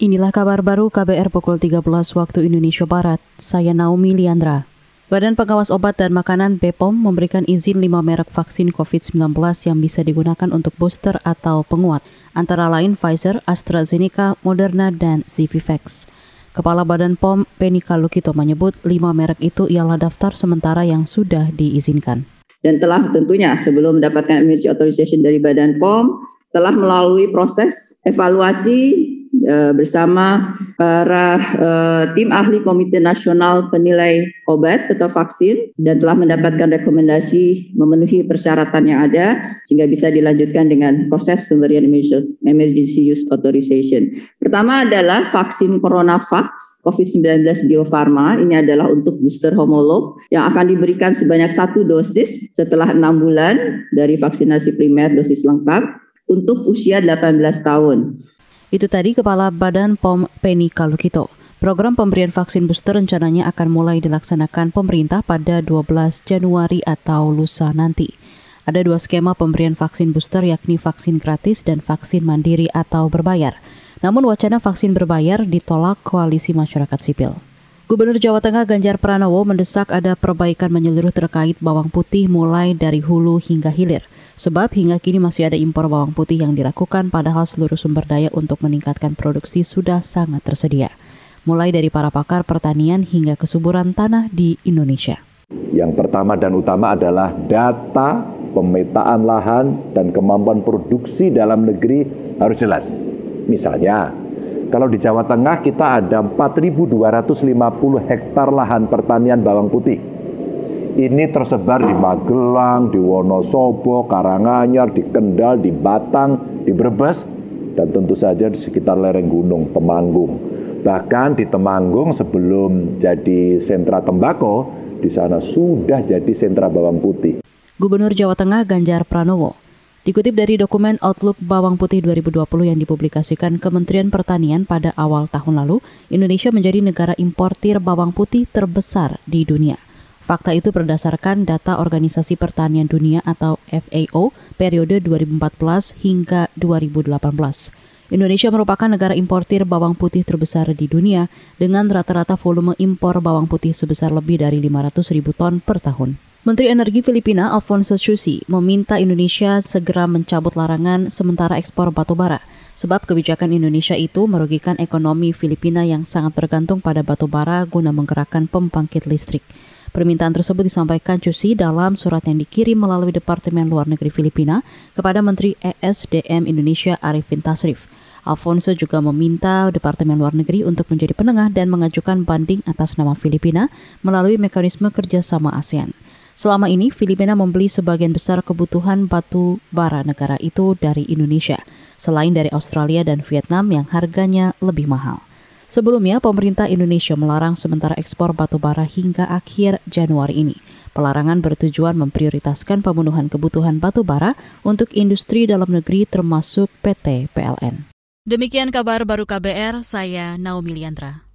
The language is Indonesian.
Inilah kabar baru KBR pukul 13 waktu Indonesia Barat. Saya Naomi Liandra. Badan Pengawas Obat dan Makanan BPOM memberikan izin 5 merek vaksin COVID-19 yang bisa digunakan untuk booster atau penguat, antara lain Pfizer, AstraZeneca, Moderna, dan Zivivax. Kepala Badan POM, Penny Kalukito menyebut 5 merek itu ialah daftar sementara yang sudah diizinkan. Dan telah tentunya sebelum mendapatkan emergency authorization dari Badan POM, telah melalui proses evaluasi Eh, bersama para uh, tim ahli Komite Nasional Penilai Obat atau Vaksin dan telah mendapatkan rekomendasi memenuhi persyaratan yang ada sehingga bisa dilanjutkan dengan proses pemberian emergency use authorization. Pertama adalah vaksin CoronaVax COVID-19 Bio Farma. Ini adalah untuk booster homolog yang akan diberikan sebanyak satu dosis setelah enam bulan dari vaksinasi primer dosis lengkap untuk usia 18 tahun. Itu tadi Kepala Badan POM Penny Kalukito. Program pemberian vaksin booster rencananya akan mulai dilaksanakan pemerintah pada 12 Januari atau lusa nanti. Ada dua skema pemberian vaksin booster yakni vaksin gratis dan vaksin mandiri atau berbayar. Namun wacana vaksin berbayar ditolak koalisi masyarakat sipil. Gubernur Jawa Tengah Ganjar Pranowo mendesak ada perbaikan menyeluruh terkait bawang putih mulai dari hulu hingga hilir. Sebab hingga kini masih ada impor bawang putih yang dilakukan padahal seluruh sumber daya untuk meningkatkan produksi sudah sangat tersedia. Mulai dari para pakar pertanian hingga kesuburan tanah di Indonesia. Yang pertama dan utama adalah data pemetaan lahan dan kemampuan produksi dalam negeri harus jelas. Misalnya, kalau di Jawa Tengah kita ada 4.250 hektar lahan pertanian bawang putih ini tersebar di Magelang, di Wonosobo, Karanganyar, di Kendal, di Batang, di Brebes, dan tentu saja di sekitar lereng gunung Temanggung. Bahkan di Temanggung sebelum jadi sentra tembakau, di sana sudah jadi sentra bawang putih. Gubernur Jawa Tengah Ganjar Pranowo Dikutip dari dokumen Outlook Bawang Putih 2020 yang dipublikasikan Kementerian Pertanian pada awal tahun lalu, Indonesia menjadi negara importir bawang putih terbesar di dunia. Fakta itu berdasarkan data Organisasi Pertanian Dunia atau FAO periode 2014 hingga 2018. Indonesia merupakan negara importir bawang putih terbesar di dunia dengan rata-rata volume impor bawang putih sebesar lebih dari 500 ribu ton per tahun. Menteri Energi Filipina Alfonso Susi meminta Indonesia segera mencabut larangan sementara ekspor batubara sebab kebijakan Indonesia itu merugikan ekonomi Filipina yang sangat bergantung pada batubara guna menggerakkan pembangkit listrik. Permintaan tersebut disampaikan Cusi dalam surat yang dikirim melalui Departemen Luar Negeri Filipina kepada Menteri ESDM Indonesia Arifin Tasrif. Alfonso juga meminta Departemen Luar Negeri untuk menjadi penengah dan mengajukan banding atas nama Filipina melalui mekanisme kerjasama ASEAN. Selama ini, Filipina membeli sebagian besar kebutuhan batu bara negara itu dari Indonesia, selain dari Australia dan Vietnam yang harganya lebih mahal. Sebelumnya, pemerintah Indonesia melarang sementara ekspor batu bara hingga akhir Januari ini. Pelarangan bertujuan memprioritaskan pemenuhan kebutuhan batu bara untuk industri dalam negeri termasuk PT PLN. Demikian kabar baru KBR, saya Naomi Liandra.